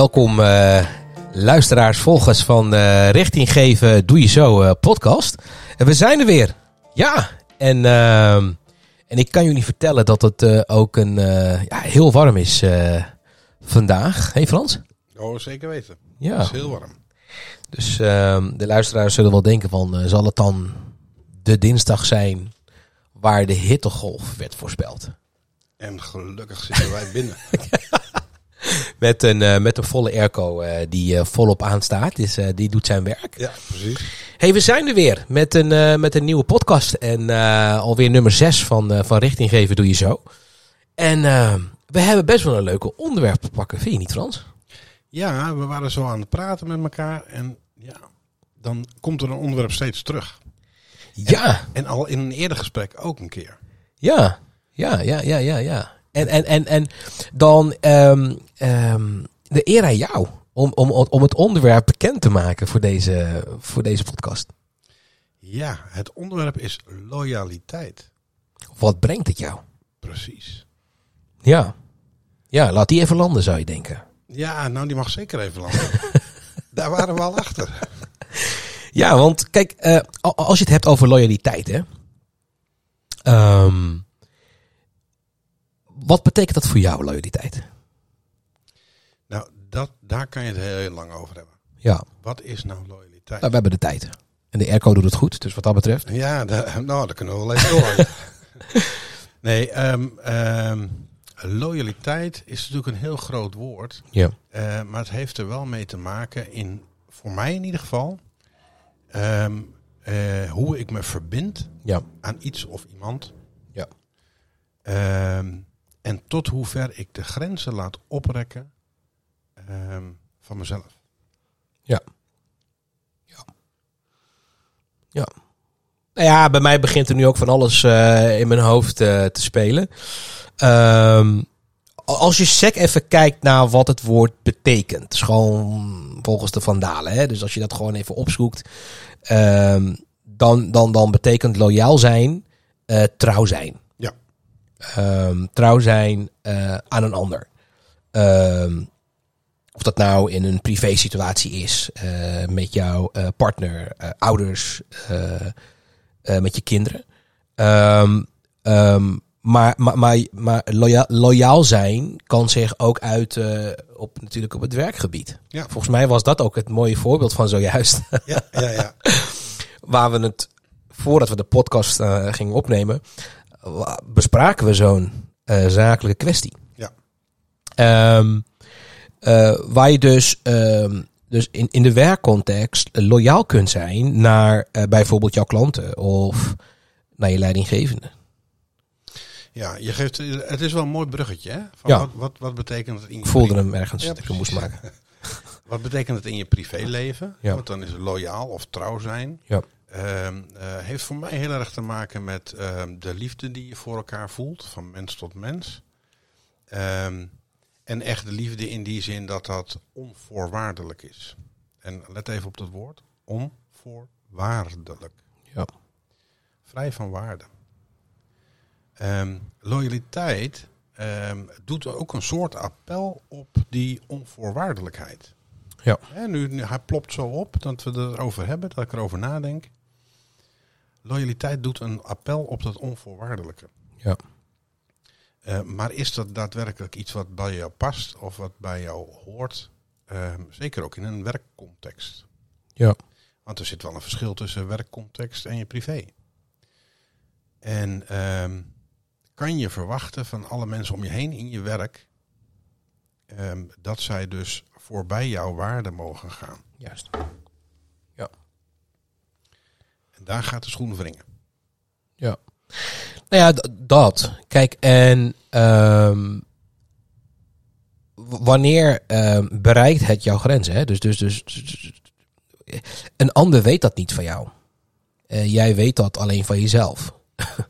Welkom uh, luisteraars, volgers van uh, Richting Geven Doe Je Zo uh, podcast. En we zijn er weer. Ja, en, ehm, en ik kan jullie vertellen dat het ook een, ja, heel warm is vandaag. Hé Frans? Oh, zeker weten. Ja. Het is heel warm. Dus ehm, de luisteraars zullen wel denken van, zal het dan de dinsdag zijn waar de hittegolf werd voorspeld? En gelukkig zitten wij binnen. Met een, uh, met een volle airco uh, die uh, volop aanstaat. Dus die doet zijn werk. Ja, precies. Hey, we zijn er weer met een, met een nieuwe podcast. En alweer nummer 6 van, van Richting Geven Doe Je Zo. En we hebben best wel een leuke onderwerp te pakken. Vind je niet, Frans? Ja, we waren zo aan het praten met elkaar. En ja, dan komt er een onderwerp steeds terug. Ja. En, en al in een eerder gesprek ook een keer. Ja, ja, ja, ja, ja, ja. En, en, en, en dan um, um, de eer aan jou om, om, om het onderwerp bekend te maken voor deze, voor deze podcast. Ja, het onderwerp is loyaliteit. Wat brengt het jou? Precies. Ja. Ja, laat die even landen, zou je denken. Ja, nou die mag zeker even landen. Daar waren we al achter. Ja, want kijk, uh, als je het hebt over loyaliteit, hè. Um, wat betekent dat voor jou, loyaliteit? Nou, dat, daar kan je het heel lang over hebben. Ja. Wat is nou loyaliteit? Nou, we hebben de tijd. En de airco doet het goed, dus wat dat betreft. Ja, de, nou, dat kunnen we wel even door. nee, um, um, loyaliteit is natuurlijk een heel groot woord. Ja. Uh, maar het heeft er wel mee te maken, in, voor mij in ieder geval, um, uh, hoe ik me verbind ja. aan iets of iemand. Ja. Um, en tot hoever ik de grenzen laat oprekken um, van mezelf. Ja. Ja. Ja. Nou ja, bij mij begint er nu ook van alles uh, in mijn hoofd uh, te spelen. Um, als je sec even kijkt naar wat het woord betekent. gewoon volgens de Vandalen. Hè? Dus als je dat gewoon even opzoekt. Um, dan, dan, dan betekent loyaal zijn uh, trouw zijn. Um, trouw zijn uh, aan een ander. Um, of dat nou in een privé situatie is. Uh, met jouw partner, ouders, met je kinderen. maar, maar, maar, maar loyaal, loyaal zijn kan zich ook uiten op, natuurlijk op het werkgebied. Ja. Volgens mij was dat ook het mooie voorbeeld van zojuist. Ja, ja, ja. Waar we het, voordat we de podcast uh, gingen opnemen, bespraken we zo'n uh, zakelijke kwestie. Ja. Um, uh, waar je dus, um, dus in, in de werkcontext loyaal kunt zijn naar bijvoorbeeld jouw klanten of naar je leidinggevende. Ja, je geeft, het is wel een mooi bruggetje. Hè? Van ja. wat, wat, wat betekent het in je Ik voelde hem ergens ja, dat ik hem moest maken. wat betekent het in je privéleven? Ja. Want dan is het loyaal of trouw zijn. Ja. Uh, uh, heeft voor mij heel erg te maken met uh, de liefde die je voor elkaar voelt, van mens tot mens. Um, en echt de liefde in die zin dat dat onvoorwaardelijk is. En let even op dat woord, onvoorwaardelijk. Ja. Vrij van waarde. Um, loyaliteit um, doet ook een soort appel op die onvoorwaardelijkheid. Ja. He, nu, hij plopt zo op dat we erover hebben, dat ik erover nadenk. Loyaliteit doet een appel op dat onvoorwaardelijke. Ja. Uh, maar is dat daadwerkelijk iets wat bij jou past of wat bij jou hoort? Uh, zeker ook in een werkcontext. Ja. Want er zit wel een verschil tussen werkcontext en je privé. En uh, kan je verwachten van alle mensen om je heen in je werk ehm, dat zij dus voorbij jouw waarde mogen gaan. Juist. En daar gaat de schoen wringen. Ja. Nou ja, dat. Kijk, en um, wanneer um, bereikt het jouw grenzen? Hè? Dus, dus, dus, dus, een ander weet dat niet van jou. Eh, jij weet dat alleen van jezelf.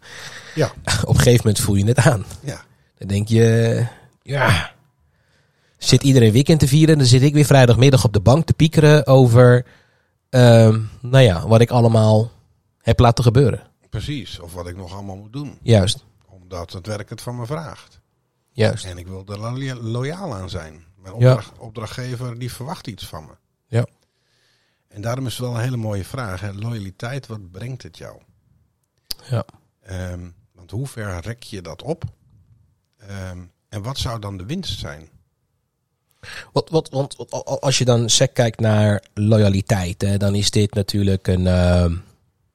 Ja. Op een gegeven moment voel je het aan. Ja. Dan denk je, ja, zit iedereen weekend te vieren. Dan zit ik weer vrijdagmiddag op de bank te piekeren over, ehm, nou ja, wat ik allemaal heb laten gebeuren. Precies. Of wat ik nog allemaal moet doen. Juist, Omdat het werk het van me vraagt. juist. En ik wil er lo- loyaal aan zijn. Mijn Ja. opdracht, opdrachtgever die verwacht iets van me. Ja. En daarom is het wel een hele mooie vraag. Hè? Loyaliteit, wat brengt het jou? Ja. Ehm, want hoe ver rek je dat op? Ehm, en wat zou dan de winst zijn? Wat, wat, want als je dan sec kijkt naar loyaliteit, hè, dan is dit natuurlijk een. ehm,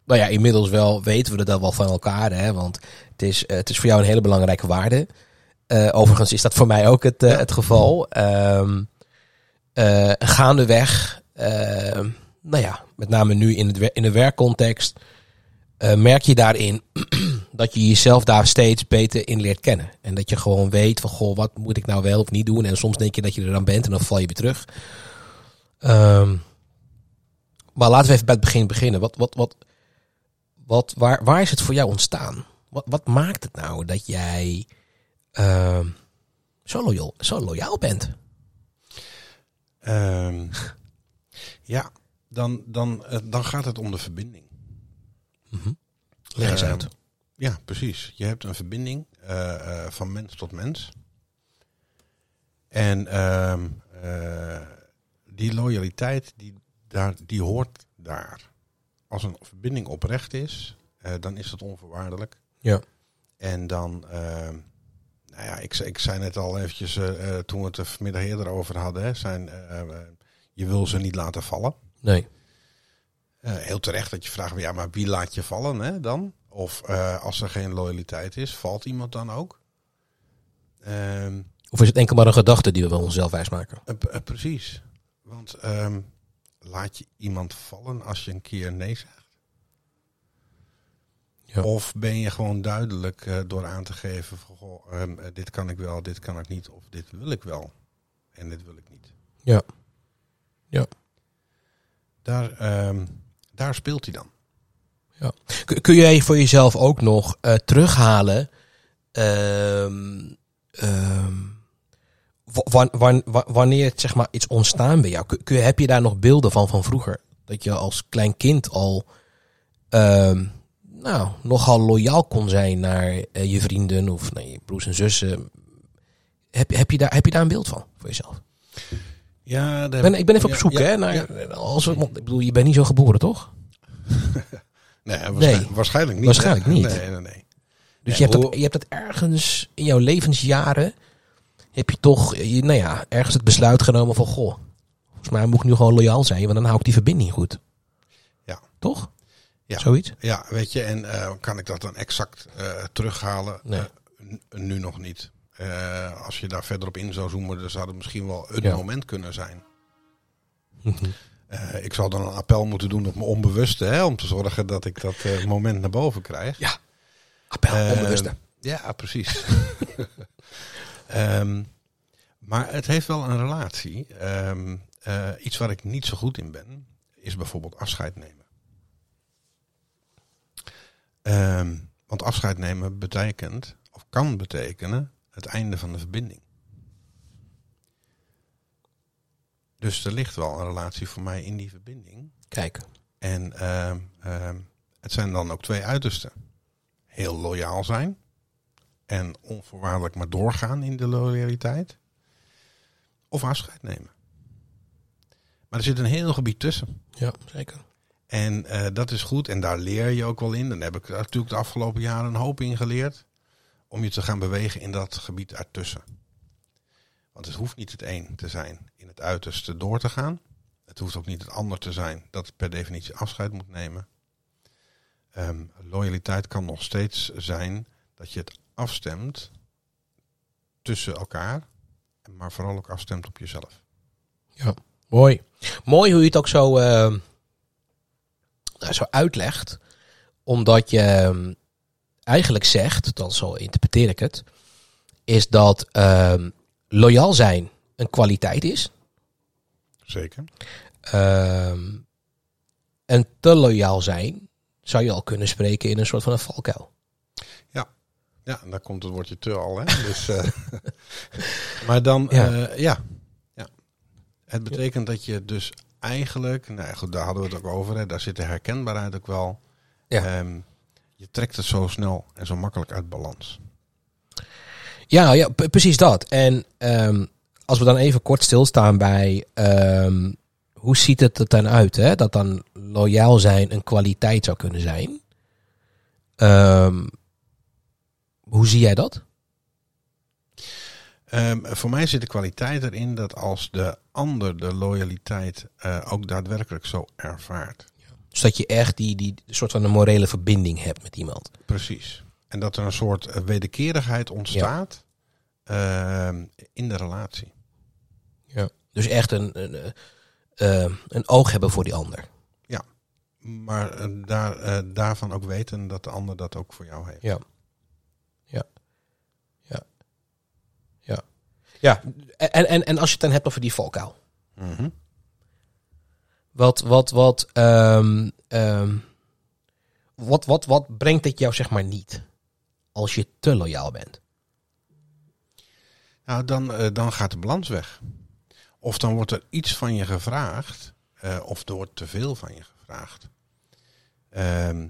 nou ja, inmiddels wel weten we dat wel van elkaar, hè, want het is, eh, het is voor jou een hele belangrijke waarde. Eh, overigens is dat voor mij ook het, eh, Ja. het geval. Ehm eh, gaandeweg, ehm, nou ja, met name nu in, het, in de werkcontext, merk je daarin dat je jezelf daar steeds beter in leert kennen. En dat je gewoon weet van, goh, wat moet ik nou wel of niet doen? En soms denk je dat je er dan bent en dan val je weer terug. Ehm, maar laten we even bij het begin beginnen. Wat, wat, wat, wat, waar, waar is het voor jou ontstaan? Wat, wat maakt het nou dat jij ehm, zo, loyaal, zo loyaal bent? Ehm, ja, dan, dan, eh, dan gaat het om de verbinding. Leg eens Ehm, uit. Ja, precies. Je hebt een verbinding eh, eh, van mens tot mens. En ehm, die loyaliteit, die, daar, die hoort daar. Als een verbinding oprecht is, eh, dan is dat onvoorwaardelijk. Ja. En dan, ehm, nou ja, ik, zei- ik zei net al eventjes eh, eh, toen we het er vanmiddag eerder over hadden, hè, zijn, eh, eh, je wil ze niet laten vallen. Nee. Eh, heel terecht dat je vraagt, ja, maar wie laat je vallen hè, dan? Of eh, als er geen loyaliteit is, valt iemand dan ook? Ehm, Of is het enkel maar een gedachte die we wel onszelf wijsmaken? eh, eh, precies. Want ehm, laat je iemand vallen als je een keer nee zegt? Ja. Of ben je gewoon duidelijk eh, door aan te geven van, goh, ehm, eh, dit kan ik wel, dit kan ik niet, of dit wil ik wel en dit wil ik niet. Ja. Ja. Daar, ehm, daar speelt hij dan. Kun, kun jij voor jezelf ook nog eh, terughalen ehm, ehm, wa- wa- wa- wa- wanneer zeg maar, iets ontstaan bij jou? Kun, heb je daar nog beelden van van vroeger? Dat je als klein kind al ehm, nou, nogal loyaal kon zijn naar eh, je vrienden of naar je broers en zussen. Heb, heb, je daar, heb je daar een beeld van voor jezelf? Ja, Ik ben, ik ben even op zoek, ja, hè? Naar, ja. als ik bedoel, je bent niet zo geboren, toch? Nee, waarschijnlijk, Nee. waarschijnlijk niet. Waarschijnlijk niet. Nee, nee, nee. Dus je, hebt dat, je hebt dat ergens in jouw levensjaren, heb je toch, je, nou ja, ergens het besluit genomen van, goh, volgens mij moet ik nu gewoon loyaal zijn, want dan hou ik die verbinding goed. Ja. Toch? Ja. Zoiets? Ja, weet je, en eh, kan ik dat dan exact eh, terughalen? Nee. Eh, nu nog niet. Eh, als je daar verder op in zou zoomen, dan zou het misschien wel een Ja. moment kunnen zijn. Mhm. Eh, ik zou dan een appel moeten doen op mijn onbewuste, hè, om te zorgen dat ik dat eh, moment naar boven krijg. Ja. Appel, Eh, onbewuste. Ja, precies. Ehm, maar het heeft wel een relatie. Ehm, eh, iets waar ik niet zo goed in ben, is bijvoorbeeld afscheid nemen. Ehm, want afscheid nemen betekent, of kan betekenen, het einde van de verbinding. Dus er ligt wel een relatie voor mij in die verbinding. Kijk. En het zijn dan ook twee uitersten. Heel loyaal zijn. En onvoorwaardelijk maar doorgaan in de loyaliteit. Of afscheid nemen. Maar er zit een heel gebied tussen. Ja, zeker. En eh, dat is goed. En daar leer je ook wel in. Dan heb ik natuurlijk de afgelopen jaren een hoop in geleerd. Om je te gaan bewegen in dat gebied ertussen. Want het hoeft niet het een te zijn in het uiterste door te gaan. Het hoeft ook niet het ander te zijn dat per definitie afscheid moet nemen. Ehm, loyaliteit kan nog steeds zijn dat je het afstemt tussen elkaar. Maar vooral ook afstemt op jezelf. Mooi. Mooi hoe je het ook zo, nou, zo uitlegt. Omdat je ehm, eigenlijk zegt, dan zo interpreteer ik het, is dat ehm, loyaal zijn een kwaliteit is. Zeker. Ehm, En te loyaal zijn, zou je al kunnen spreken in een soort van een valkuil. Ja, daar komt het woordje te al. Hè? Dus, eh, maar dan, Ja. ja. ja, ja. Het betekent dat je dus eigenlijk, nou goed, daar hadden we het ook over. Hè? Daar zit de herkenbaarheid ook wel. Ja. Ehm, je trekt het zo snel en zo makkelijk uit balans. Ja, ja precies dat. En ehm, als we dan even kort stilstaan bij ehm, hoe ziet het er dan uit? Hè? Dat dan loyaal zijn een kwaliteit zou kunnen zijn. Ehm, hoe zie jij dat? Ehm, voor mij zit de kwaliteit erin dat als de ander de loyaliteit eh, ook daadwerkelijk zo ervaart. Dus dat je echt die, die soort van een morele verbinding hebt met iemand. Precies. En dat er een soort eh, wederkerigheid ontstaat ehm, in de relatie. Dus echt een, een, eh, eh, een oog hebben voor die ander. Maar eh, daar, daarvan ook weten dat de ander dat ook voor jou heeft. Ja. Ja. Ja. Ja. Ja. En, en, en als je het dan hebt over die valkuil. Mhm. Wat, wat, wat, ehm, wat, wat, wat brengt het jou zeg maar niet? Als je te loyaal bent. Nou, dan, eh, dan gaat de balans weg. Of dan wordt er iets van je gevraagd, eh, of er wordt te veel van je gevraagd. Ehm,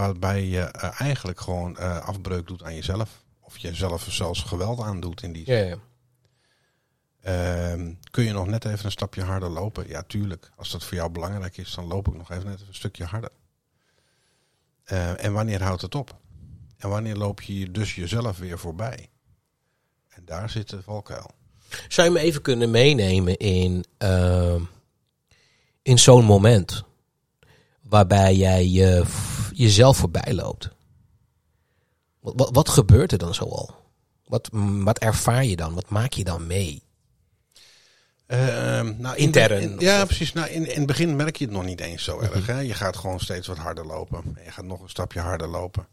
waarbij je eh, eigenlijk gewoon eh, afbreuk doet aan jezelf. Of jezelf zelfs geweld aandoet in die Ja, ja. Ehm, kun je nog net even een stapje harder lopen? Ja, tuurlijk. Als dat voor jou belangrijk is, dan loop ik nog even net een stukje harder. Eh, en wanneer houdt het op? En wanneer loop je dus jezelf weer voorbij? En daar zit de valkuil. Zou je me even kunnen meenemen in, ehm, in zo'n moment? Waarbij jij je, jezelf voorbij loopt. Wat, wat, wat gebeurt er dan zoal? Wat, wat ervaar je dan? Wat maak je dan mee? Ehm, nou, in- Intern, in- ja, precies. Nou, in, in het begin merk je het nog niet eens zo Mhm. erg. Hè? Je gaat gewoon steeds wat harder lopen. En je gaat nog een stapje harder lopen.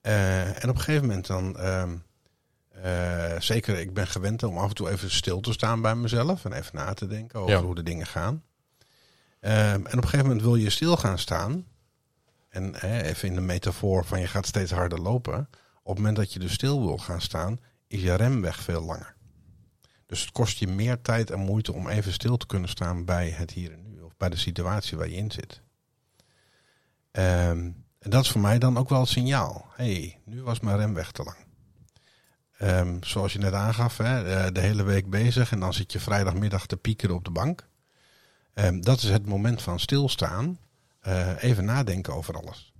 Eh, en op een gegeven moment dan... ehm, eh, zeker, ik ben gewend om af en toe even stil te staan bij mezelf. En even na te denken over Ja. hoe de dingen gaan. Ehm, en op een gegeven moment wil je stil gaan staan. En hè, even in de metafoor van je gaat steeds harder lopen. Op het moment dat je dus stil wil gaan staan, is je remweg veel langer. Dus het kost je meer tijd en moeite om even stil te kunnen staan bij het hier en nu. Of bij de situatie waar je in zit. Ehm, en dat is voor mij dan ook wel het signaal. hey, nu was mijn remweg te lang. Ehm, zoals je net aangaf, hè, eh, de hele week bezig en dan zit je vrijdagmiddag te piekeren op de bank. Ehm, dat is het moment van stilstaan. Eh, even nadenken over alles.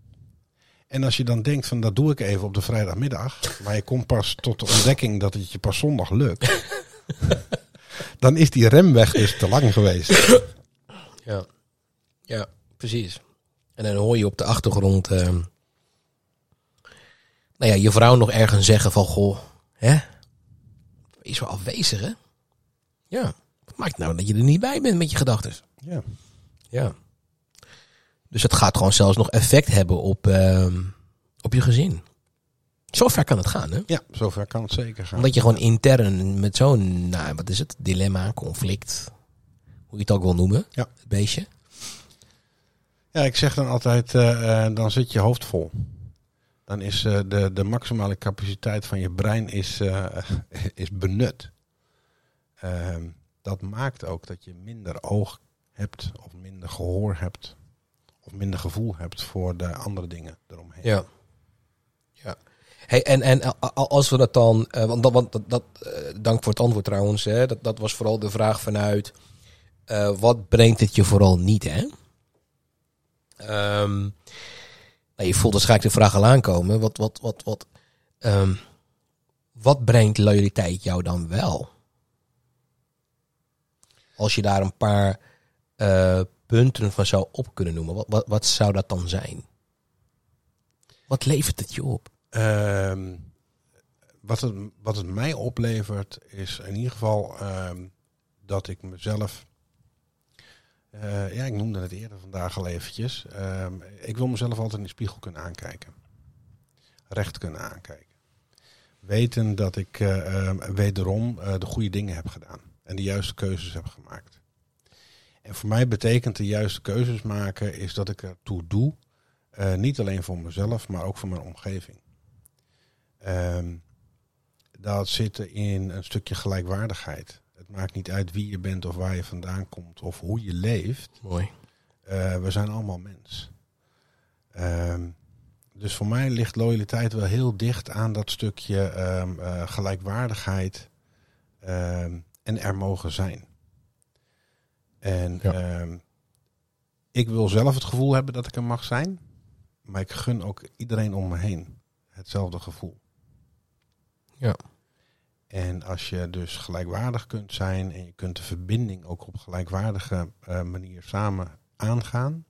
En als je dan denkt van dat doe ik even op de vrijdagmiddag, maar je komt pas tot de ontdekking dat het je pas zondag lukt, dan is die remweg dus te lang geweest. Ja, ja precies. En dan hoor je op de achtergrond... ehm, nou ja, je vrouw nog ergens zeggen van... Goh, hè? Wees wel afwezig, hè? Ja. Wat maakt nou dat je er niet bij bent met je gedachten? Ja. Ja. Dus het gaat gewoon zelfs nog effect hebben op, ehm, op je gezin. Zo ver kan het gaan, hè? ja, zover kan het zeker gaan. Omdat je gewoon intern met zo'n, nou, wat is het? Dilemma, conflict, hoe je het ook wil noemen, Ja. het beestje. Ja, ik zeg dan altijd, eh, eh, dan zit je hoofd vol. Dan is eh, de, de maximale capaciteit van je brein is, is benut. Ehm, dat maakt ook dat je minder oog hebt, of minder gehoor hebt, minder gevoel hebt voor de andere dingen eromheen. Ja. ja. Hey, en, en als we dat dan, eh, want, dat, want dat, eh, dank voor het antwoord trouwens, hè, dat, dat was vooral de vraag vanuit, eh, wat brengt het je vooral niet, hè? Ehm, nou, je voelt waarschijnlijk de vraag al aankomen, wat, wat, wat, wat, ehm, wat brengt loyaliteit jou dan wel? Als je daar een paar punten van zou op kunnen noemen, wat, wat, wat zou dat dan zijn? Wat levert het je op? Ehm, wat, het, wat het mij oplevert is in ieder geval ehm, dat ik mezelf... eh, ja, ik noemde het eerder vandaag al eventjes. Ehm, ik wil mezelf altijd in de spiegel kunnen aankijken. Recht kunnen aankijken. Weten dat ik eh, wederom eh, de goede dingen heb gedaan. En de juiste keuzes heb gemaakt. En voor mij betekent de juiste keuzes maken is dat ik ertoe doe. eh, niet alleen voor mezelf, maar ook voor mijn omgeving. Ehm, dat zit in een stukje gelijkwaardigheid. Het maakt niet uit wie je bent of waar je vandaan komt of hoe je leeft. Mooi. Eh, we zijn allemaal mens. Ehm, dus voor mij ligt loyaliteit wel heel dicht aan dat stukje ehm, eh, gelijkwaardigheid en er mogen zijn. En Ja. ehm, ik wil zelf het gevoel hebben dat ik er mag zijn, maar ik gun ook iedereen om me heen hetzelfde gevoel. Ja. En als je dus gelijkwaardig kunt zijn en je kunt de verbinding ook op gelijkwaardige eh, manier samen aangaan,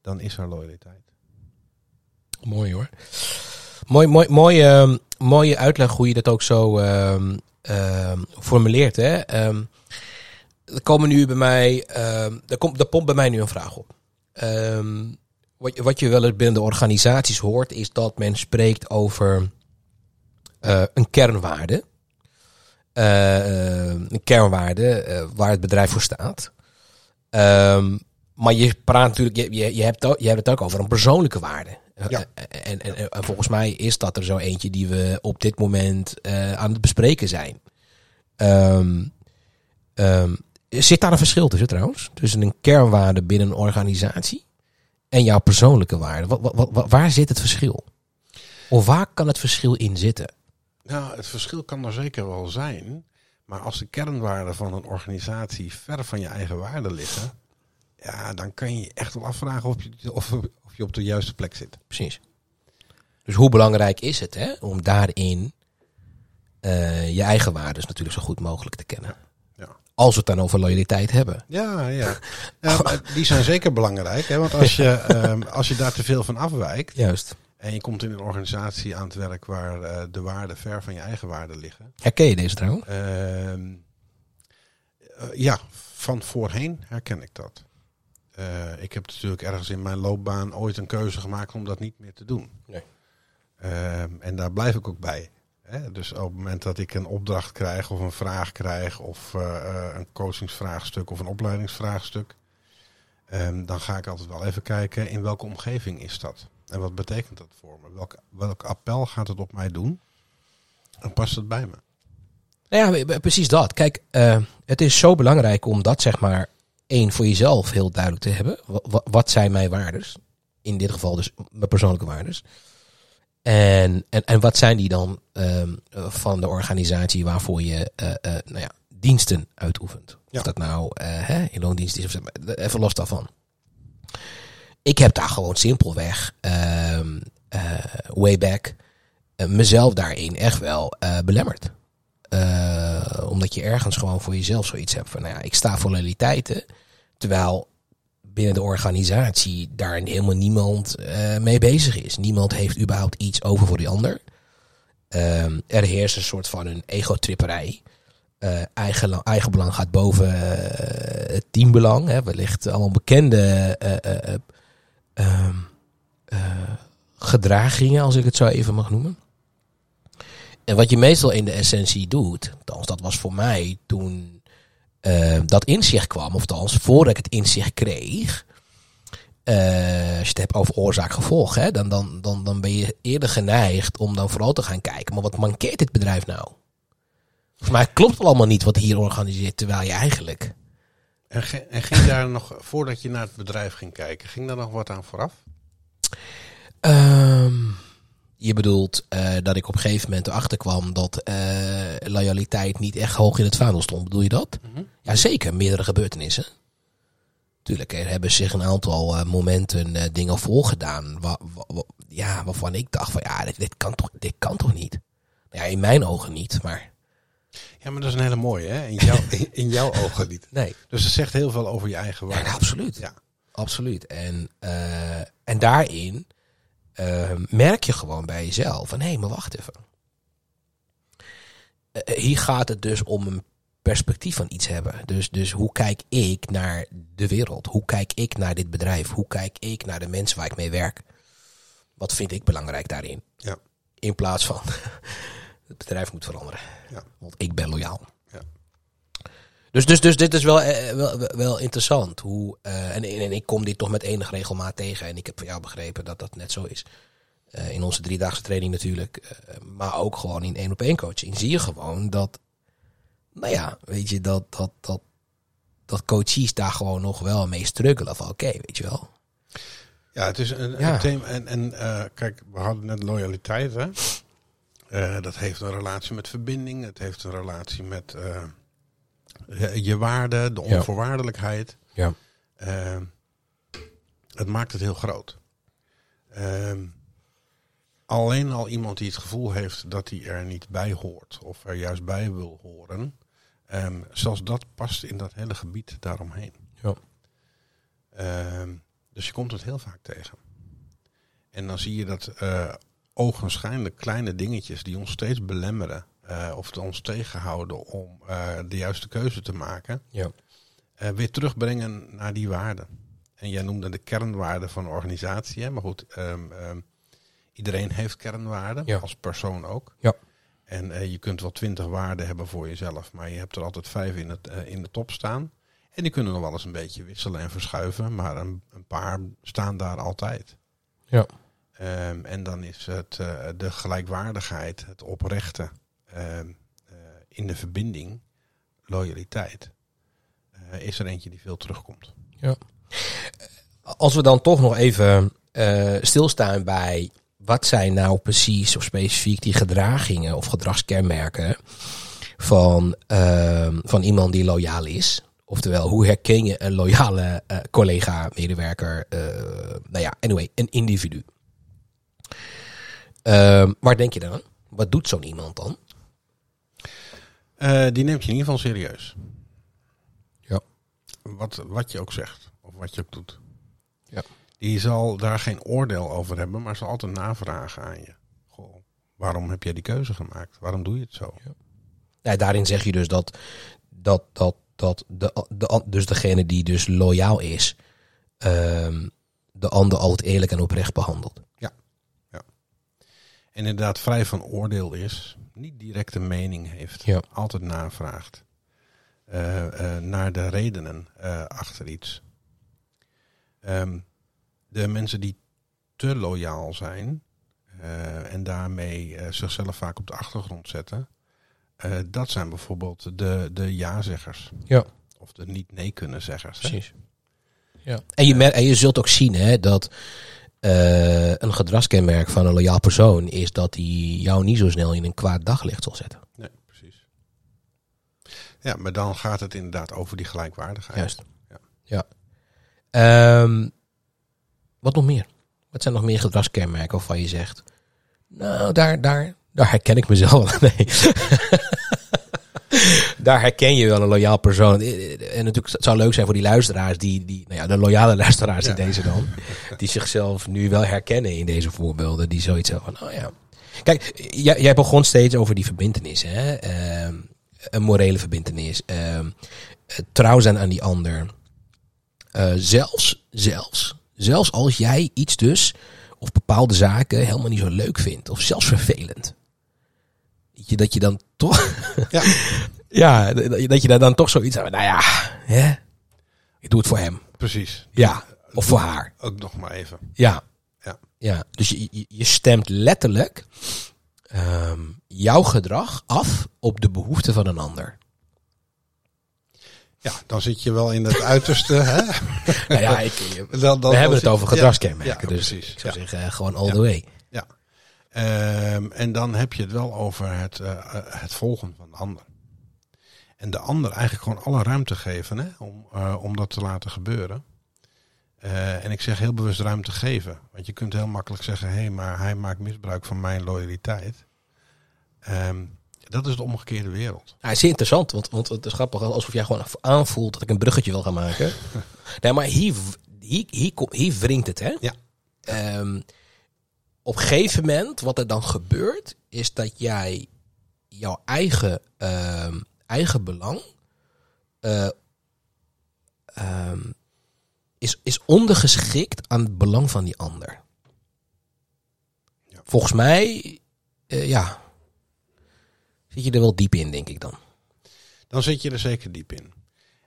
dan is er loyaliteit. Mooi hoor. Mooi, mooi, mooi, ehm, mooie uitleg hoe je dat ook zo ehm, formuleert. Hè? Er komen nu bij mij, ehm er, komt, er pompt bij mij nu een vraag op. Ehm, wat, je- wat je wel eens binnen de organisaties hoort, is dat men spreekt over eh, een kernwaarde. Eh, een kernwaarde eh, waar het bedrijf voor staat. Ehm, maar je praat natuurlijk, je, je, je, hebt, je hebt het ook over een persoonlijke waarde. Ja. En, en, en volgens mij is dat er zo eentje die we op dit moment aan het bespreken zijn. Ehm, zit daar een verschil tussen trouwens? Tussen een kernwaarde binnen een organisatie en jouw persoonlijke waarde? Wa- wa- wa- wa- waar zit het verschil? Of waar kan het verschil in zitten? Nou, het verschil kan er zeker wel zijn. Maar als de kernwaarden van een organisatie ver van je eigen waarden liggen, ja, dan kan je je echt wel afvragen of je, of, of je op de juiste plek zit. Precies. Dus hoe belangrijk is het hè, om daarin eh, je eigen waarden natuurlijk zo goed mogelijk te kennen? Ja. Als we het dan over loyaliteit hebben. Ja, ja. Die zijn zeker belangrijk. Hè? Want als je, ehm, als je daar te veel van afwijkt Juist. en je komt in een organisatie aan het werk waar eh, de waarden ver van je eigen waarden liggen. Herken je deze trouwens? Ehm, eh, ja, van voorheen herken ik dat. Eh, ik heb natuurlijk ergens in mijn loopbaan ooit een keuze gemaakt om dat niet meer te doen. Nee. Ehm, en daar blijf ik ook bij. Dus op het moment dat ik een opdracht krijg of een vraag krijg of eh, eh, een coachingsvraagstuk of een opleidingsvraagstuk, ehm, dan ga ik altijd wel even kijken in welke omgeving is dat. En wat betekent dat voor me? Welk, welk appel gaat het op mij doen? En past het bij me? Nou ja, precies dat. Kijk, eh, het is zo belangrijk om dat zeg maar één voor jezelf heel duidelijk te hebben. Wa- wa- wat zijn mijn waardes? In dit geval dus mijn persoonlijke waardes. En, en, en wat zijn die dan ehm, eh, van de organisatie waarvoor je eh, eh, nou ja, diensten uitoefent? Ja. Of dat nou eh, hè, in loondienst is of even los daarvan. Ik heb daar gewoon simpelweg eh, way back mezelf daarin echt wel belemmerd. Omdat je ergens gewoon voor jezelf zoiets hebt van, nou ja, ik sta voor loyaliteiten. Terwijl binnen de organisatie daar helemaal niemand eh, mee bezig is. Niemand heeft überhaupt iets over voor die ander. Ehm, er heerst een soort van een egotripperij. Eh eigen, eigen belang gaat boven eh, het teambelang. Hè. Wellicht allemaal bekende eh, eh, eh, ehm, eh, gedragingen, als ik het zo even mag noemen. En wat je meestal in de essentie doet, althans dat was voor mij toen eh, dat inzicht kwam, of althans voordat ik het inzicht kreeg. eh, als je het hebt over oorzaak-gevolg, hè, dan, dan, dan, dan ben je eerder geneigd om dan vooral te gaan kijken. Maar wat mankeert dit bedrijf nou? Volgens mij klopt het allemaal niet wat hier organiseert, terwijl je eigenlijk. En, ge- en ging daar nog, voordat je naar het bedrijf ging kijken, ging daar nog wat aan vooraf? Ehm, je bedoelt eh, dat ik op een gegeven moment erachter kwam dat eh, loyaliteit niet echt hoog in het vaandel stond. Bedoel je dat? Ja, zeker. Meerdere gebeurtenissen. Tuurlijk, er hebben zich een aantal eh, momenten dingen voorgedaan. Wa, wa- wa- ja, waarvan ik dacht van ja, dit, dit, kan toch, dit kan toch niet? Ja, in mijn ogen niet, maar Ja, maar dat is een hele mooie, hè? In, jou, in, in jouw ogen niet. nee. Dus het zegt heel veel over je eigen Ja, waarde. absoluut. Ja. Absoluut. En, en daarin eh, merk je gewoon bij jezelf van hé, maar wacht even. Eh, hier gaat het dus om een perspectief van iets hebben. Dus, dus hoe kijk ik naar de wereld? Hoe kijk ik naar dit bedrijf? Hoe kijk ik naar de mensen waar ik mee werk? Wat vind ik belangrijk daarin? Ja. In plaats van het bedrijf moet veranderen. Ja. Want ik ben loyaal. Ja. Dus, dus, dus dit is wel, eh, wel, wel- wel interessant. Hoe, eh, en, en ik kom dit toch met enige regelmaat tegen. En ik heb van jou begrepen dat dat net zo is. Eh, in onze driedaagse training natuurlijk. eh, maar ook gewoon in één op één coaching. Zie je gewoon dat. Nou ja, weet je, dat, dat, dat, dat coaches daar gewoon nog wel mee struggelen. Van oké, weet je wel. Ja, het is een, Ja. een thema. En, en eh, kijk, we hadden net loyaliteit. Hè? Eh, dat heeft een relatie met verbinding. Het heeft een relatie met eh, je- je waarde, de onvoorwaardelijkheid. Ja. Eh, het maakt het heel groot. Ehm, alleen al iemand die het gevoel heeft dat hij er niet bij hoort. Of er juist bij wil horen. ehm, zelfs dat past in dat hele gebied daaromheen. Ja. Ehm, dus je komt het heel vaak tegen. En dan zie je dat eh ogenschijnlijk kleine dingetjes die ons steeds belemmeren eh, of ons tegenhouden om eh, de juiste keuze te maken, Ja. eh, weer terugbrengen naar die waarden. En jij noemde de kernwaarden van een organisatie, hè? maar goed, ehm, ehm, iedereen heeft kernwaarden, Ja. als persoon ook. Ja. En je kunt wel twintig waarden hebben voor jezelf, maar je hebt er altijd vijf in, het, in de top staan. En die kunnen nog wel eens een beetje wisselen en verschuiven, maar een, een paar staan daar altijd. Ja. Ehm, en dan is het de gelijkwaardigheid, het oprechte ehm, eh, in de verbinding, loyaliteit, eh, is er eentje die veel terugkomt. Als we dan toch nog even eh, stilstaan bij wat zijn nou precies of specifiek die gedragingen of gedragskenmerken van, ehm, van iemand die loyaal is. Oftewel, hoe herken je een loyale collega, medewerker, nou ja, anyway, een individu. Ehm, waar denk je dan? Wat doet zo'n iemand dan? Eh, die neemt je in ieder geval serieus. Ja. Wat, wat je ook zegt, of wat je ook doet. Ja. Die zal daar geen oordeel over hebben, maar zal altijd navragen aan je. Goh, waarom heb jij die keuze gemaakt? Waarom doe je het zo? Ja, daarin zeg je dus dat, dat, dat, dat de, de, dus degene die dus loyaal is, ehm, de ander altijd eerlijk en oprecht behandelt. En inderdaad vrij van oordeel is, niet direct een mening heeft, Ja. altijd navraagt eh, eh, naar de redenen eh, achter iets. Ehm, de mensen die te loyaal zijn eh, en daarmee eh, zichzelf vaak op de achtergrond zetten, eh, dat zijn bijvoorbeeld de, de ja-zeggers. Ja. Of de niet-nee kunnen zeggers. hè. Precies. Ja. En, je mer- en je zult ook zien hè, dat eh, een gedragskenmerk van een loyaal persoon is dat hij jou niet zo snel in een kwaad daglicht zal zetten. Nee, precies. Ja, maar dan gaat het inderdaad over die gelijkwaardigheid. Juist. Ja. ja. Ehm, wat nog meer? Wat zijn nog meer gedragskenmerken waarvan je zegt, nou, daar, daar, daar herken ik mezelf. Nee. daar herken je wel een loyaal persoon. En natuurlijk, het zou leuk zijn voor die luisteraars, die, die nou ja, de loyale luisteraars in Ja. deze dan, die zichzelf nu wel herkennen in deze voorbeelden, die zoiets hebben van, oh ja. Kijk, jij, jij begon steeds over die verbindenis, hè? Ehm, een morele verbindenis, ehm, eh, trouw zijn aan die ander. Eh, zelfs, zelfs, zelfs als jij iets dus, of bepaalde zaken helemaal niet zo leuk vindt, of zelfs vervelend. Dat je dan toch, Ja. ja, dat je daar dan toch zoiets aan, nou ja, hè? ik doe het voor hem. Precies. Ja, of voor haar. Ook nog maar even. Ja. Ja. ja. Dus je, je- je stemt letterlijk ehm, jouw gedrag af op de behoeften van een ander. Ja, dan zit je wel in het uiterste. Hè? Nou ja, ik, Dan- dan- we dan hebben het over gedragskenmerken. ja, dus precies. ik zou zeggen, eh, gewoon all the way. Ja. Ehm, en dan heb je het wel over het, eh, eh, het volgen van de ander. En de ander eigenlijk gewoon alle ruimte geven hè, om, eh, om dat te laten gebeuren. Eh, en ik zeg heel bewust ruimte geven. Want je kunt heel makkelijk zeggen, hé, hey, maar hij maakt misbruik van mijn loyaliteit. Ehm, dat is de omgekeerde wereld. Ja, is interessant, want, want het is grappig, alsof jij gewoon aanvoelt dat ik een bruggetje wil gaan maken. nee, maar hier, hier, hier, hier wringt het, hè? Ja. Ehm, op een gegeven moment, wat er dan gebeurt, is dat jij jouw eigen, ehm, eigen belang eh, ehm, is, is ondergeschikt aan het belang van die ander. Ja. Volgens mij, eh, ja, zit je er wel diep in, denk ik dan. Dan zit je er zeker diep in.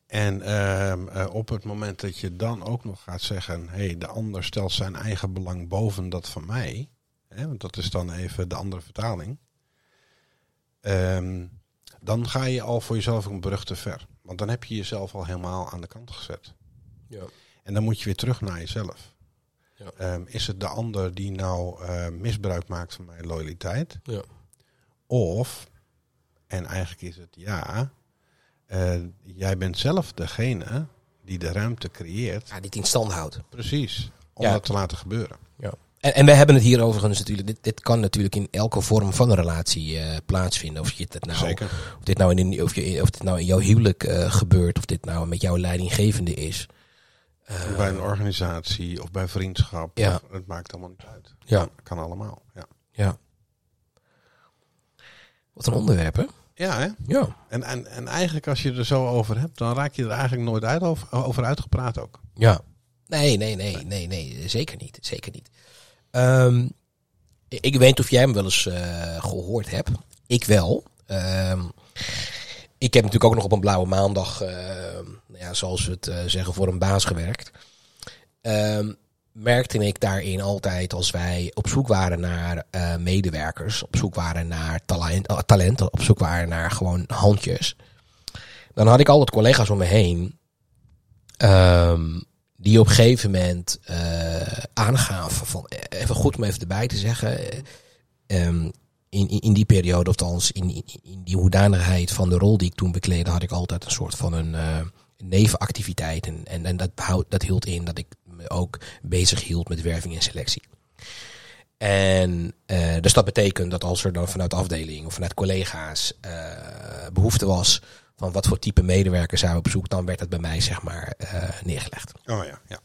En ehm, eh, op het moment dat je dan ook nog gaat zeggen, hé, hey, de ander stelt zijn eigen belang boven dat van mij, hè, want dat is dan even de andere vertaling, ehm, dan ga je al voor jezelf een brug te ver. Want dan heb je jezelf al helemaal aan de kant gezet. Ja. En dan moet je weer terug naar jezelf. Ja. Ehm, is het de ander die nou eh, misbruik maakt van mijn loyaliteit? Ja. Of, en eigenlijk is het ja, eh, jij bent zelf degene die de ruimte creëert. Ja, die het in stand houdt. Precies. Om Ja. dat te laten gebeuren. Ja. En, en we hebben het hier overigens natuurlijk. Dit, dit kan natuurlijk in elke vorm van een relatie eh, plaatsvinden. Of je het nou, Zeker. Of dit nou in, of je, of dit nou in jouw huwelijk eh, gebeurt, of dit nou met jouw leidinggevende is. Eh, bij een organisatie of bij vriendschap. Ja. of- het maakt allemaal niet uit. Ja. Kan, kan allemaal. Ja, ja. Wat een onderwerp, hè? ja hè? Ja. En, en, en eigenlijk als je er zo over hebt, dan raak je er eigenlijk nooit uit over, over uitgepraat ook. Ja. Nee, nee, nee, nee, nee, zeker niet. Zeker niet. Ehm, ik weet niet of jij hem wel eens eh, gehoord hebt. Ik wel. Ehm, ik heb natuurlijk ook nog op een blauwe maandag, ehm, nou ja, zoals we het eh, zeggen, voor een baas gewerkt. Merkte ik daarin altijd als wij op zoek waren naar eh, medewerkers, op zoek waren naar talent, op zoek waren naar gewoon handjes. Dan had ik altijd collega's om me heen die op een gegeven moment eh, aangaven van eh, even goed om even erbij te zeggen. eh, ehm, in, in, die periode, althans in, in, in die hoedanigheid van de rol die ik toen bekleedde, had ik altijd een soort van een nevenactiviteit. En, en, en dat, behoud, dat hield in dat ik me ook bezig hield met werving en selectie. En dus dat betekent dat als er dan vanuit de afdeling of vanuit collega's eh, behoefte was van wat voor type medewerkers zijn we op zoek, dan werd dat bij mij zeg maar eh, neergelegd. Oh ja, ja.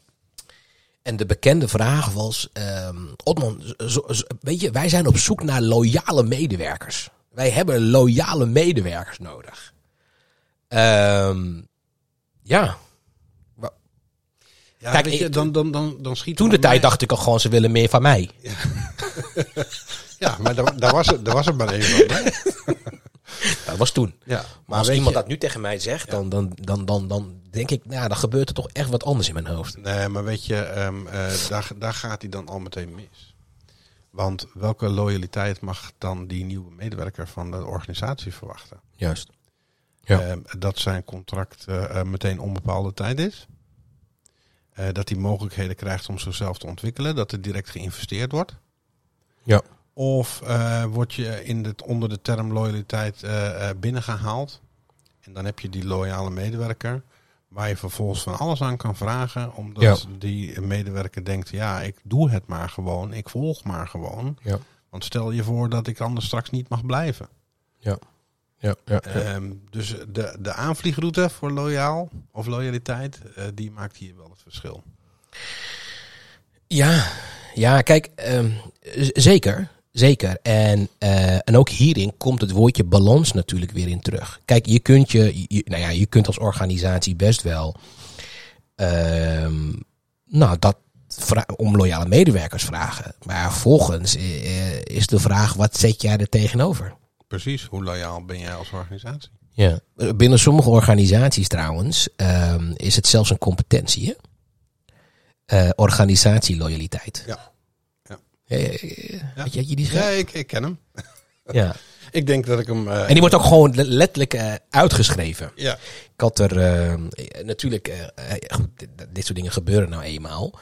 En de bekende vraag was, ehm Otman, zo- zo- weet je, wij zijn op zoek naar loyale medewerkers. Wij hebben loyale medewerkers nodig. Ehm, ja, ja Kijk, weet je, dan, dan, dan, dan schiet toen de tijd mij- dacht ik al gewoon, ze willen meer van mij. Ja, maar daar, daar, was, er, daar was er maar één van. Dat was toen. Ja, Maar als iemand je- dat nu tegen mij zegt, dan, dan, dan, dan, dan denk ik, nou, dan gebeurt er toch echt wat anders in mijn hoofd. Nee, maar weet je, ehm, eh, daar, daar gaat hij dan al meteen mis. Want welke loyaliteit mag dan die nieuwe medewerker van de organisatie verwachten? Juist. Ja. Ehm, dat zijn contract eh, eh, meteen onbepaalde tijd is. Dat hij mogelijkheden krijgt om zichzelf te ontwikkelen. Dat er direct geïnvesteerd wordt. Ja. Of eh, word je in het, onder de term loyaliteit eh, eh, binnengehaald. En dan heb je die loyale medewerker. Waar je vervolgens van alles aan kan vragen. Omdat Ja. die medewerker denkt, ja, ik doe het maar gewoon. Ik volg maar gewoon. Ja. Want stel je voor dat ik anders straks niet mag blijven. Ja. Ja. ja. Ehm, dus de, de aanvliegroute voor loyaal of loyaliteit, die maakt hier wel het verschil. Ja, ja kijk, z- zeker. Zeker. En, eh, en ook hierin komt het woordje balans natuurlijk weer in terug. Kijk, je kunt, je, je- nou ja, je kunt als organisatie best wel ehm, nou, dat om loyale medewerkers vragen. Maar vervolgens eh, is de vraag, wat zet jij er tegenover? Precies, hoe loyaal ben jij als organisatie? Ja. Binnen sommige organisaties trouwens ehm, is het zelfs een competentie. Hè? Eh, organisatieloyaliteit. Ja. Had je, die Ja, ik, ik ken hem. Ja. Ik denk dat ik hem... eh, En die wordt ook gewoon le- letterlijk eh, uitgeschreven. ja, Ik had er eh, natuurlijk, eh, eh, dit, soort dingen gebeuren nou eenmaal.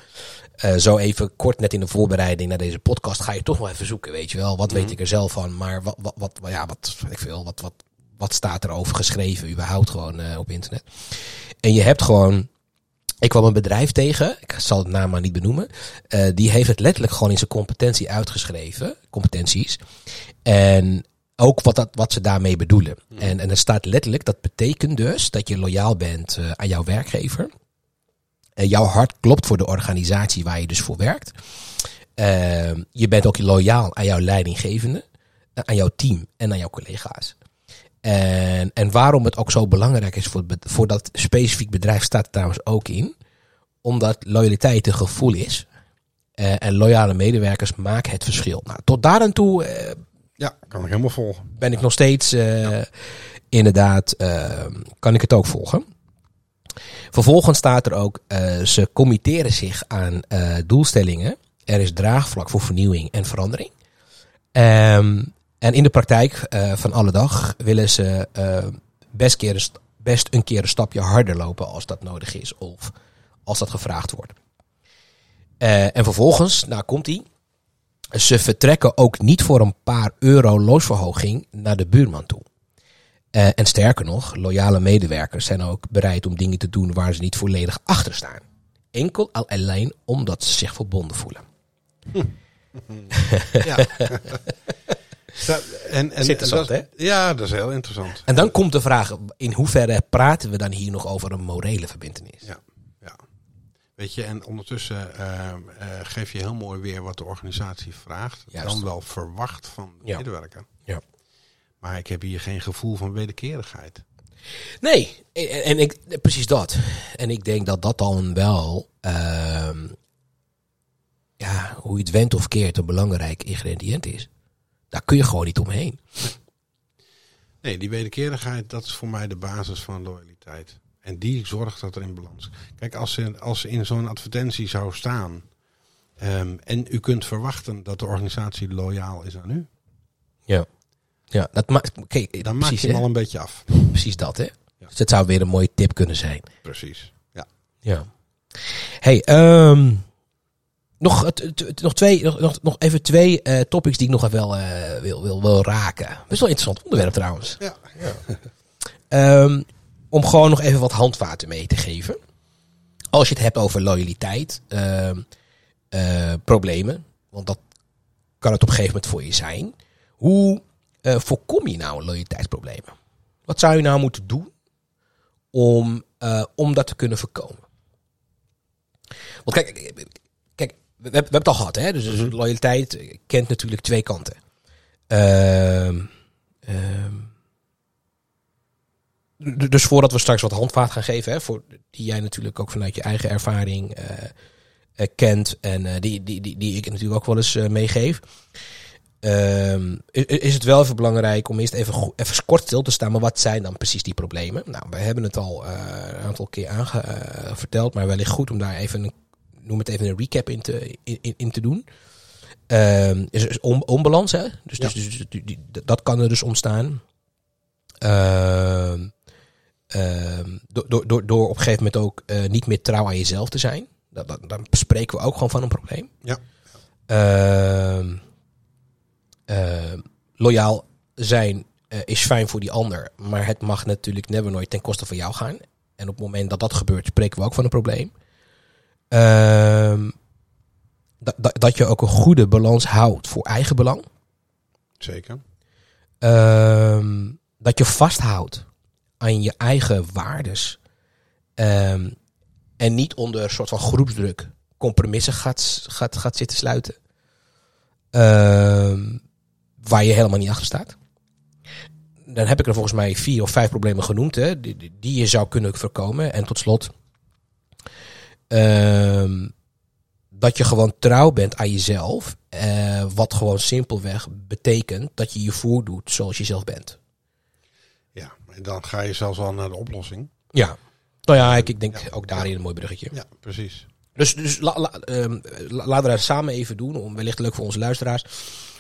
Eh, zo even kort net in de voorbereiding naar deze podcast ga je toch wel even zoeken, weet je wel. Wat weet ik er zelf van, maar wat, wat, wat, ja, wat, ik veel, wat, wat, wat staat er over geschreven überhaupt gewoon eh, op internet. En je hebt gewoon, ik kwam een bedrijf tegen, ik zal het naam maar niet benoemen. eh, die heeft het letterlijk gewoon in zijn competentie uitgeschreven, competenties. En ook wat, dat, wat ze daarmee bedoelen. En, en er staat letterlijk, dat betekent dus dat je loyaal bent eh, aan jouw werkgever. En jouw hart klopt voor de organisatie waar je dus voor werkt. Ehm, je bent ook loyaal aan jouw leidinggevende, eh, aan jouw team en aan jouw collega's. En, en waarom het ook zo belangrijk is voor, voor dat specifiek bedrijf staat er trouwens ook in. Omdat loyaliteit een gevoel is. Eh, en loyale medewerkers maken het verschil. Nou, tot daar aan toe eh, ja, kan ik helemaal volgen. ben ik nog steeds eh, inderdaad, kan ik het ook volgen. Vervolgens staat er ook, ze committeren zich aan doelstellingen. Er is draagvlak voor vernieuwing en verandering. Ehm, en in de praktijk eh, van alle dag willen ze eh, best, keer een st- best een keer een stapje harder lopen als dat nodig is of als dat gevraagd wordt. Eh, en vervolgens, nou komt ie. Ze vertrekken ook niet voor een paar euro loonsverhoging naar de buurman toe. En sterker nog, loyale medewerkers zijn ook bereid om dingen te doen waar ze niet volledig achter staan. Enkel al alleen omdat ze zich verbonden voelen. Ja. En, en, dat- Ja, dat is heel interessant. En dan komt de vraag, in hoeverre praten we dan hier nog over een morele verbindenis? Ja, ja. Weet je, en ondertussen eh, eh, geef je heel mooi weer wat de organisatie vraagt. Juist. Dan wel verwacht van de Ja. medewerker. Ja. Maar ik heb hier geen gevoel van wederkerigheid. Nee, en, en ik, precies dat. En ik denk dat dat dan wel, ehm, ja, hoe je het went of keert, een belangrijk ingrediënt is. Daar kun je gewoon niet omheen. Nee, die wederkerigheid, dat is voor mij de basis van loyaliteit. En die zorgt dat er in balans. Kijk, als er, als er in zo'n advertentie zou staan. ehm, en u kunt verwachten dat de organisatie loyaal is aan u. Ja. Ja, dat maakt, kijk, Dan maak precies, je hem al een beetje af. precies dat, hè? Dus het zou weer een mooie tip kunnen zijn. Precies. Ja. Ja. Hey, ehm, nog, nog, twee, nog, nog, even twee eh, topics die ik nog even wel, eh, wil, wil, wil raken. Best wel een interessant onderwerp trouwens. Ja. Ehm, om gewoon nog even wat handvaten mee te geven. Als je het hebt over loyaliteit, ehm, eh, problemen, want dat kan het op een gegeven moment voor je zijn. Hoe voorkom je nou loyaliteitsproblemen? Wat zou je nou moeten doen om, om dat te kunnen voorkomen? Want kijk we, hebben het al gehad, hè? Dus, dus loyaliteit kent natuurlijk twee kanten. Ehm ehm, dus voordat we straks wat handvaart gaan geven, hè, voor, die jij natuurlijk ook vanuit je eigen ervaring eh, eh, kent en eh, die, die, die, die ik natuurlijk ook wel eens meegeef, ehm, i- i- is het wel even belangrijk om eerst even, even kort stil te staan. Maar wat zijn dan precies die problemen? Nou, we hebben het al een aantal keer aange, eh, verteld, maar wellicht goed om daar even een, noem het even een recap in te, in, in- te doen. Ehm, is, is on, onbalans, hè? Dus, dus, dus, die- die- dat kan er dus ontstaan. Ehm Ehm, door, door, door, door op een gegeven moment ook eh, niet meer trouw aan jezelf te zijn. Dat, dat, dan spreken we ook gewoon van een probleem. Ja. Loyaal zijn eh, is fijn voor die ander. Maar het mag natuurlijk never nooit ten koste van jou gaan. En op het moment dat dat gebeurt, spreken we ook van een probleem. Ehm, dat, dat, dat je ook een goede balans houdt voor eigen belang. Zeker. Ehm, dat je vasthoudt aan je eigen waardes. Ehm, en niet onder een soort van groepsdruk compromissen gaat, gaat, gaat zitten sluiten. Waar je helemaal niet achter staat. Dan heb ik er volgens mij vier of vijf problemen genoemd. Hè, die je zou kunnen voorkomen. En tot slot. Ehm, dat je gewoon trouw bent aan jezelf. eh, wat gewoon simpelweg betekent dat je je voordoet zoals je zelf bent. Ja, en dan ga je zelfs al naar de oplossing. Ja. Nou ja, ik, ik denk Ja. ook daarin een mooi bruggetje. Ja, precies. Dus, dus la, la- ehm, la- laten we dat samen even doen. Om, wellicht leuk voor onze luisteraars.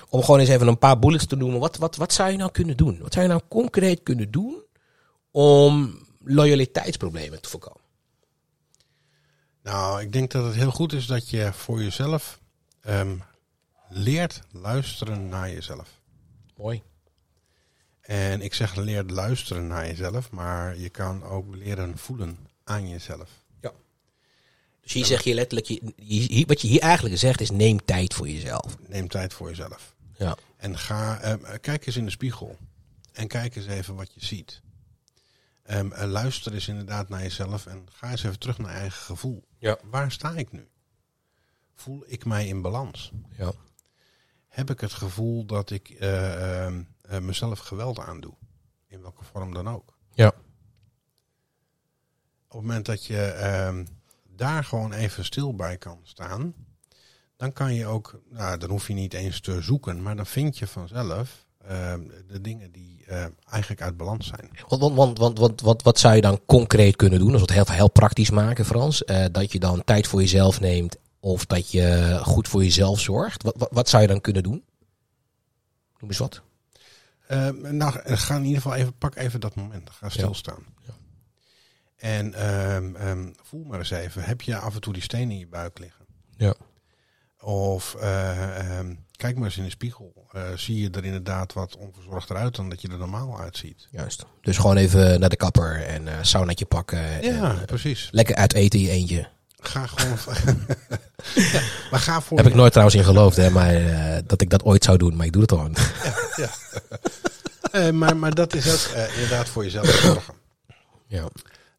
Om gewoon eens even een paar bullets te noemen. Wat, wat, wat zou je nou kunnen doen? Wat zou je nou concreet kunnen doen om loyaliteitsproblemen te voorkomen? Nou, ik denk dat het heel goed is dat je voor jezelf ehm, leert luisteren naar jezelf. Mooi. En ik zeg leert luisteren naar jezelf, maar je kan ook leren voelen aan jezelf. Dus hier zeg je letterlijk, je, wat je hier eigenlijk zegt is neem tijd voor jezelf. Neem tijd voor jezelf. Ja. En ga, ehm, kijk eens in de spiegel. En kijk eens even wat je ziet. Ehm, en luister eens inderdaad naar jezelf en ga eens even terug naar eigen gevoel. Ja. Waar sta ik nu? Voel ik mij in balans? Ja. Heb ik het gevoel dat ik eh, ehm, eh, mezelf geweld aandoe? In welke vorm dan ook. Ja. Op het moment dat je ehm, daar gewoon even stil bij kan staan, dan kan je ook, nou, dan hoef je niet eens te zoeken, maar dan vind je vanzelf ehm, de dingen die eh, eigenlijk uit balans zijn. Want, want, want, want, want wat, wat zou je dan concreet kunnen doen? Als we het heel, heel praktisch maken, Frans. Eh, dat je dan tijd voor jezelf neemt of dat je goed voor jezelf zorgt. Wat, wat, wat zou je dan kunnen doen? Noem eens wat. Ehm, nou, ga in ieder geval even, pak even dat moment. Ga stilstaan. Ja. En ehm, ehm, voel maar eens even, heb je af en toe die stenen in je buik liggen? Ja. Of eh, ehm, kijk maar eens in de spiegel. Eh, zie je er inderdaad wat onverzorgder uit dan dat je er normaal uitziet? Juist. Dus gewoon even naar de kapper en saunaatje pakken. en, Ja, precies. lekker uit eten je eentje. Ga gewoon. ja, maar ga voor. Heb ik nooit trouwens in geloofd, hè, maar, dat ik dat ooit zou doen. Maar ik doe het gewoon. Eh, maar, maar dat is ook inderdaad voor jezelf zorgen. ja.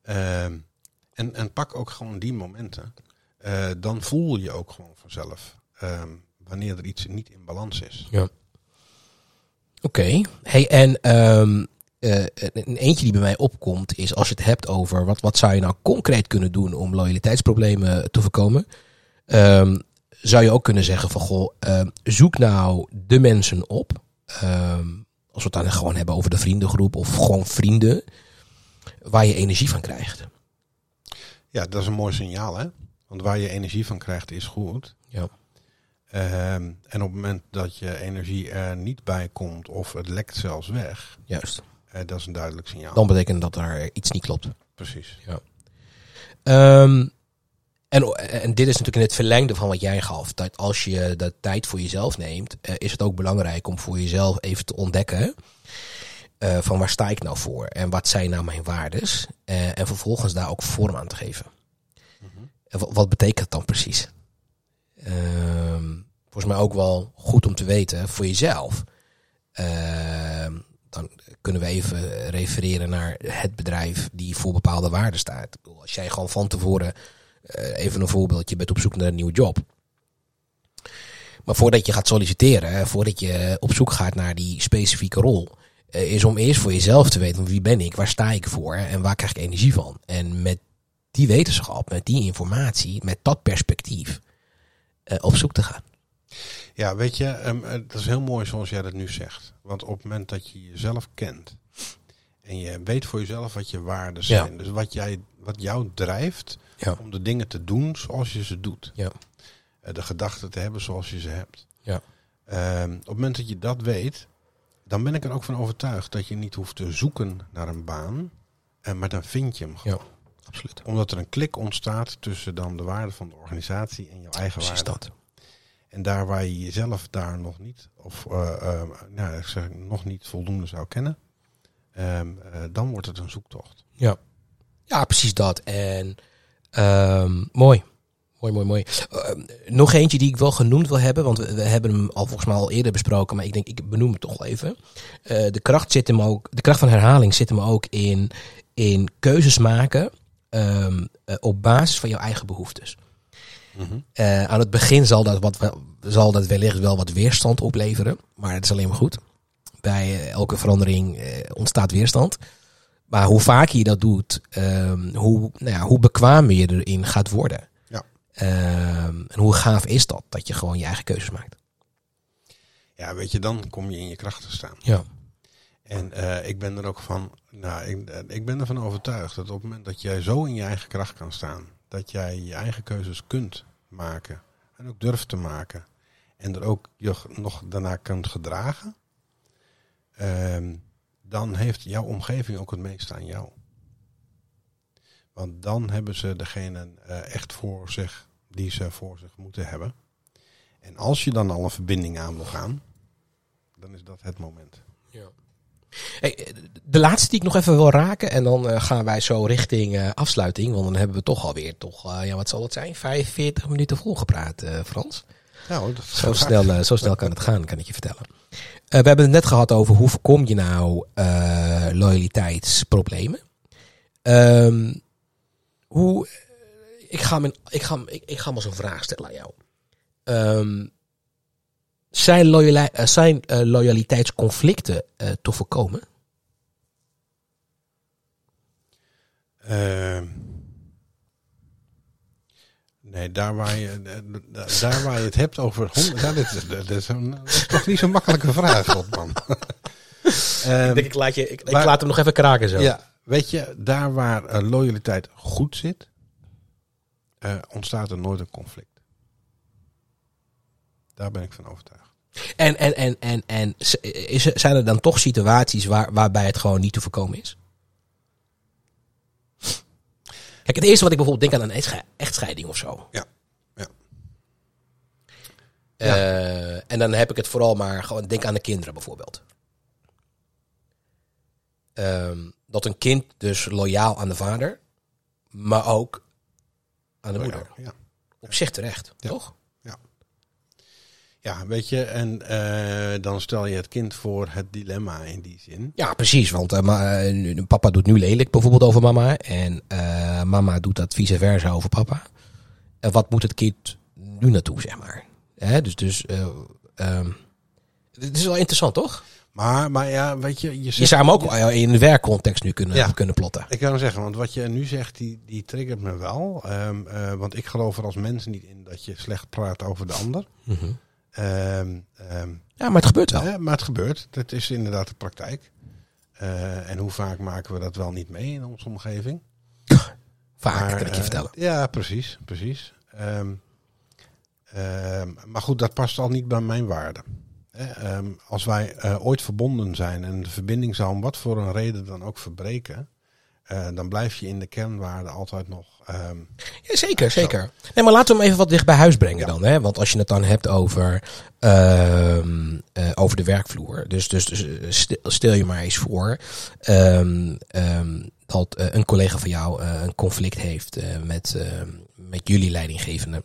Ehm, en, en pak ook gewoon die momenten. Dan voel je ook gewoon vanzelf ehm, wanneer er iets niet in balans is. Oké. Hey, en ehm, eh, een eentje die bij mij opkomt is als je het hebt over wat, wat zou je nou concreet kunnen doen om loyaliteitsproblemen te voorkomen. Ehm, zou je ook kunnen zeggen van goh, zoek nou de mensen op. Als we het dan gewoon hebben over de vriendengroep of gewoon vrienden. Waar je energie van krijgt. Ja, dat is een mooi signaal, hè? Want waar je energie van krijgt is goed. Ja. Ehm, en op het moment dat je energie er niet bij komt of het lekt zelfs weg, Juist. eh, dat is een duidelijk signaal. Dan betekent dat er iets niet klopt. Precies. Ehm, en, en dit is natuurlijk in het verlengde van wat jij gaf. Dat als je de tijd voor jezelf neemt, eh, is het ook belangrijk om voor jezelf even te ontdekken. eh, van waar sta ik nou voor? En wat zijn nou mijn waardes? En vervolgens daar ook vorm aan te geven. En wa- wat betekent dat dan precies? Ehm, volgens mij ook wel goed om te weten voor jezelf. Ehm, dan kunnen we even refereren naar het bedrijf die voor bepaalde waarden staat. Als jij gewoon van tevoren, eh, even een voorbeeld, je bent op zoek naar een nieuwe job. Maar voordat je gaat solliciteren, voordat je op zoek gaat naar die specifieke rol, eh, is om eerst voor jezelf te weten wie ben ik, waar sta ik voor en waar krijg ik energie van. En met die wetenschap, met die informatie, met dat perspectief op zoek te gaan. Ja, weet je, eh, dat is heel mooi zoals jij dat nu zegt. Want op het moment dat je jezelf kent en je weet voor jezelf wat je waarden Ja. zijn, dus wat, jij, wat jou drijft Ja. om de dingen te doen zoals je ze doet, Ja. Eh, de gedachten te hebben zoals je ze hebt. Ja. Ehm, op het moment dat je dat weet, dan ben ik er ook van overtuigd dat je niet hoeft te zoeken naar een baan, eh, maar dan vind je hem gewoon. Absoluut. Omdat er een klik ontstaat tussen dan de waarde van de organisatie en jouw eigen Precies waarde. dat. En daar waar je jezelf daar nog niet, of eh, eh, nou, ik zeg nog niet voldoende zou kennen, ehm, eh, dan wordt het een zoektocht. Ja, ja precies dat. En ehm, mooi. Mooi, mooi, mooi. Ehm, nog eentje die ik wel genoemd wil hebben, want we, we hebben hem al volgens mij al eerder besproken, maar ik denk, ik benoem het toch wel even. Eh, de, kracht zit hem ook, de kracht van herhaling zit hem ook in, in keuzes maken ehm, eh, op basis van jouw eigen behoeftes. Eh, aan het begin zal dat, wat, zal dat wellicht wel wat weerstand opleveren, maar het is alleen maar goed. Bij eh, elke verandering ontstaat weerstand. Maar hoe vaker je dat doet, ehm, hoe, nou ja, hoe bekwamer je erin gaat worden. Ja. Ehm, en hoe gaaf is dat, dat je gewoon je eigen keuzes maakt. Ja, weet je, dan kom je in je kracht te staan. Ja. En eh, ik ben er ook van, nou, ik, ik ben ervan overtuigd dat op het moment dat jij zo in je eigen kracht kan staan, dat jij je eigen keuzes kunt maken en ook durft te maken en er ook je nog daarna kunt gedragen, ehm, dan heeft jouw omgeving ook het meeste aan jou. Want dan hebben ze degene eh, echt voor zich die ze voor zich moeten hebben. En als je dan al een verbinding aan wil gaan, dan is dat het moment. Hey, de laatste die ik nog even wil raken. En dan eh, gaan wij zo richting eh, afsluiting. Want dan hebben we toch alweer, toch, eh, ja, wat zal het zijn? 45 minuten volgepraat, Frans. Nou, dat Zo snel, zo snel kan het gaan, kan ik je vertellen. We hebben het net gehad over hoe voorkom je nou loyaliteitsproblemen. Ehm, hoe, ik ga, mijn, ik, ga, ik, ik ga maar zo'n vraag stellen aan jou. Ehm, zijn loyali- eh, zijn eh, loyaliteitsconflicten eh, te voorkomen? Ehm, Nee, daar waar je, daar waar je het hebt over is, dat, is een, dat is toch niet zo'n makkelijke vraag, Godman. ik denk, ik laat, je, ik, ik laat hem nog even kraken zo. Ja, weet je, daar waar loyaliteit goed zit, ontstaat er nooit een conflict. Daar ben ik van overtuigd. En, en, en, en, en is, zijn er dan toch situaties waar, waarbij het gewoon niet te voorkomen is? Kijk, het eerste wat ik bijvoorbeeld denk aan een echtscheiding of zo. Ja. ja. Uh, en dan heb ik het vooral maar gewoon, denk aan de kinderen bijvoorbeeld. Um, dat een kind dus loyaal aan de vader, maar ook aan de moeder. Ja. Op zich terecht, toch? Ja. Weet je, en uh, dan stel je het kind voor het dilemma in die zin. Ja, precies, want uh, papa doet nu lelijk bijvoorbeeld over mama en mama doet dat vice versa over papa. En wat moet het kind nu naartoe, zeg maar? Hè? Dus, dus um, het is wel interessant, toch? Maar, maar ja, weet je... Je, je zou hem ook in de werkcontext nu kunnen, kunnen plotten. Ik kan zeggen, want wat je nu zegt, die, die triggert me wel. Um, uh, want ik geloof er als mens niet in dat je slecht praat over de ander. Mm -hmm. Um, um, ja, maar het gebeurt wel. Ja, maar het gebeurt. Dat is inderdaad de praktijk. Uh, en hoe vaak maken we dat wel niet mee in onze omgeving? Vaak, maar, kan ik je uh, vertellen. Ja, precies. precies. maar goed, dat past al niet bij mijn waarden. Um, als wij uh, ooit verbonden zijn en de verbinding zou om wat voor een reden dan ook verbreken, uh, dan blijf je in de kernwaarden altijd nog. Um, ja, zeker, zeker. Nee, maar laten we hem even wat dicht bij huis brengen ja. dan. Hè? Want als je het dan hebt over, uh, over de werkvloer. Dus, dus, dus stel, stel, je maar eens voor um, dat een collega van jou een conflict heeft met, met jullie leidinggevende.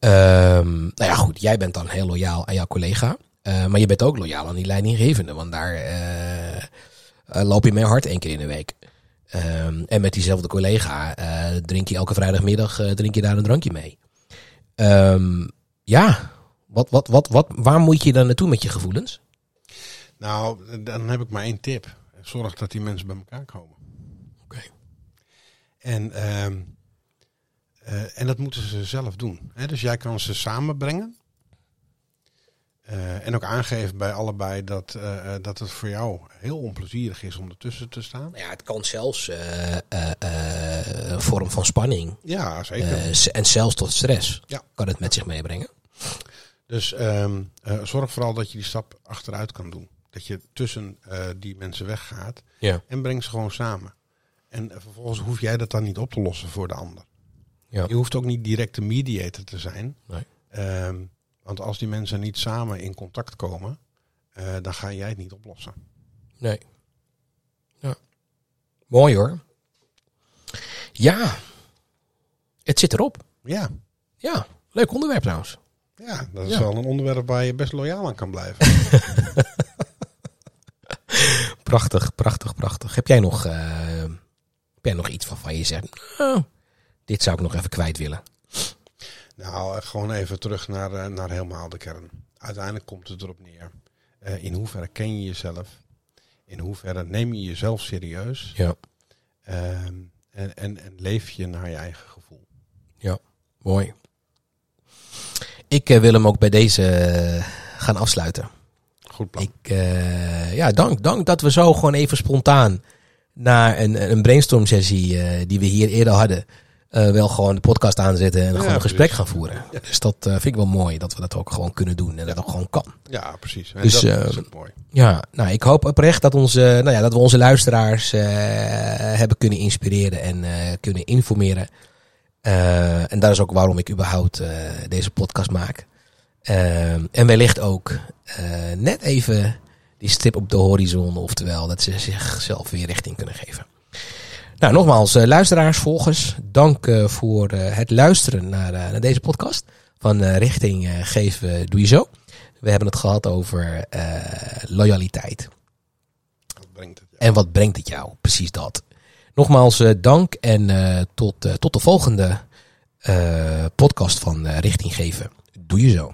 Nou ja, goed, jij bent dan heel loyaal aan jouw collega. Maar je bent ook loyaal aan die leidinggevende. Want daar loop je mee hard één keer in de week. Um, en met diezelfde collega drink je elke vrijdagmiddag drink je daar een drankje mee. Um, ja, wat, wat, wat, wat, waar moet je dan naartoe met je gevoelens? Nou, dan heb ik maar één tip. Zorg dat die mensen bij elkaar komen. Oké. Okay. En... Um, uh, en dat moeten ze zelf doen. Hè? Dus jij kan ze samenbrengen. Uh, en ook aangeven bij allebei dat, uh, dat het voor jou heel onplezierig is om ertussen te staan. Ja, het kan zelfs een vorm van spanning. Ja, zeker. en zelfs tot stress ja. kan het met zich meebrengen. Dus um, zorg vooral dat je die stap achteruit kan doen. Dat je tussen die mensen weggaat ja. en breng ze gewoon samen. En vervolgens hoef jij dat dan niet op te lossen voor de ander. Ja. Je hoeft ook niet direct de mediator te zijn. Nee. Um, want als die mensen niet samen in contact komen, uh, dan ga jij het niet oplossen. Nee. Ja. Mooi hoor. Ja. Het zit erop. Ja. Ja. Leuk onderwerp trouwens. Ja, dat is ja. wel een onderwerp waar je best loyaal aan kan blijven. prachtig, prachtig, prachtig. Heb jij nog, uh, heb jij nog iets waarvan je zegt, oh, dit zou ik nog even kwijt willen. Nou, gewoon even terug naar, uh, naar helemaal de kern. Uiteindelijk komt het erop neer. Uh, in hoeverre ken je jezelf? In hoeverre neem je jezelf serieus? Ja. Uh, en, en, en leef je naar je eigen gevoel? Ja, mooi. Ik uh, wil hem ook bij deze gaan afsluiten. Goed plan. Ik, ja, dank, dank dat we zo gewoon even spontaan na een, een brainstorm sessie die we hier eerder hadden uh, wel gewoon de podcast aanzetten en ja, gewoon een gesprek gaan voeren. Ja. Dus dat uh, vind ik wel mooi dat we dat ook gewoon kunnen doen en dat ook gewoon kan. Ja, precies. En dus, dat is ook mooi. Ja, nou, ik hoop oprecht dat, onze, nou ja, dat we onze luisteraars hebben kunnen inspireren en kunnen informeren. en dat is ook waarom ik überhaupt deze podcast maak. en wellicht ook net even die stip op de horizon, oftewel dat ze zichzelf weer richting kunnen geven. Nou, nogmaals, uh, luisteraars, volgers, dank uh, voor uh, het luisteren naar, naar, deze podcast van Richting Geef Doe Je Zo. We hebben het gehad over loyaliteit. Wat brengt het jou? En wat brengt het jou? Precies dat. Nogmaals, dank en tot, tot de volgende podcast van Richting Geven Doe Je Zo.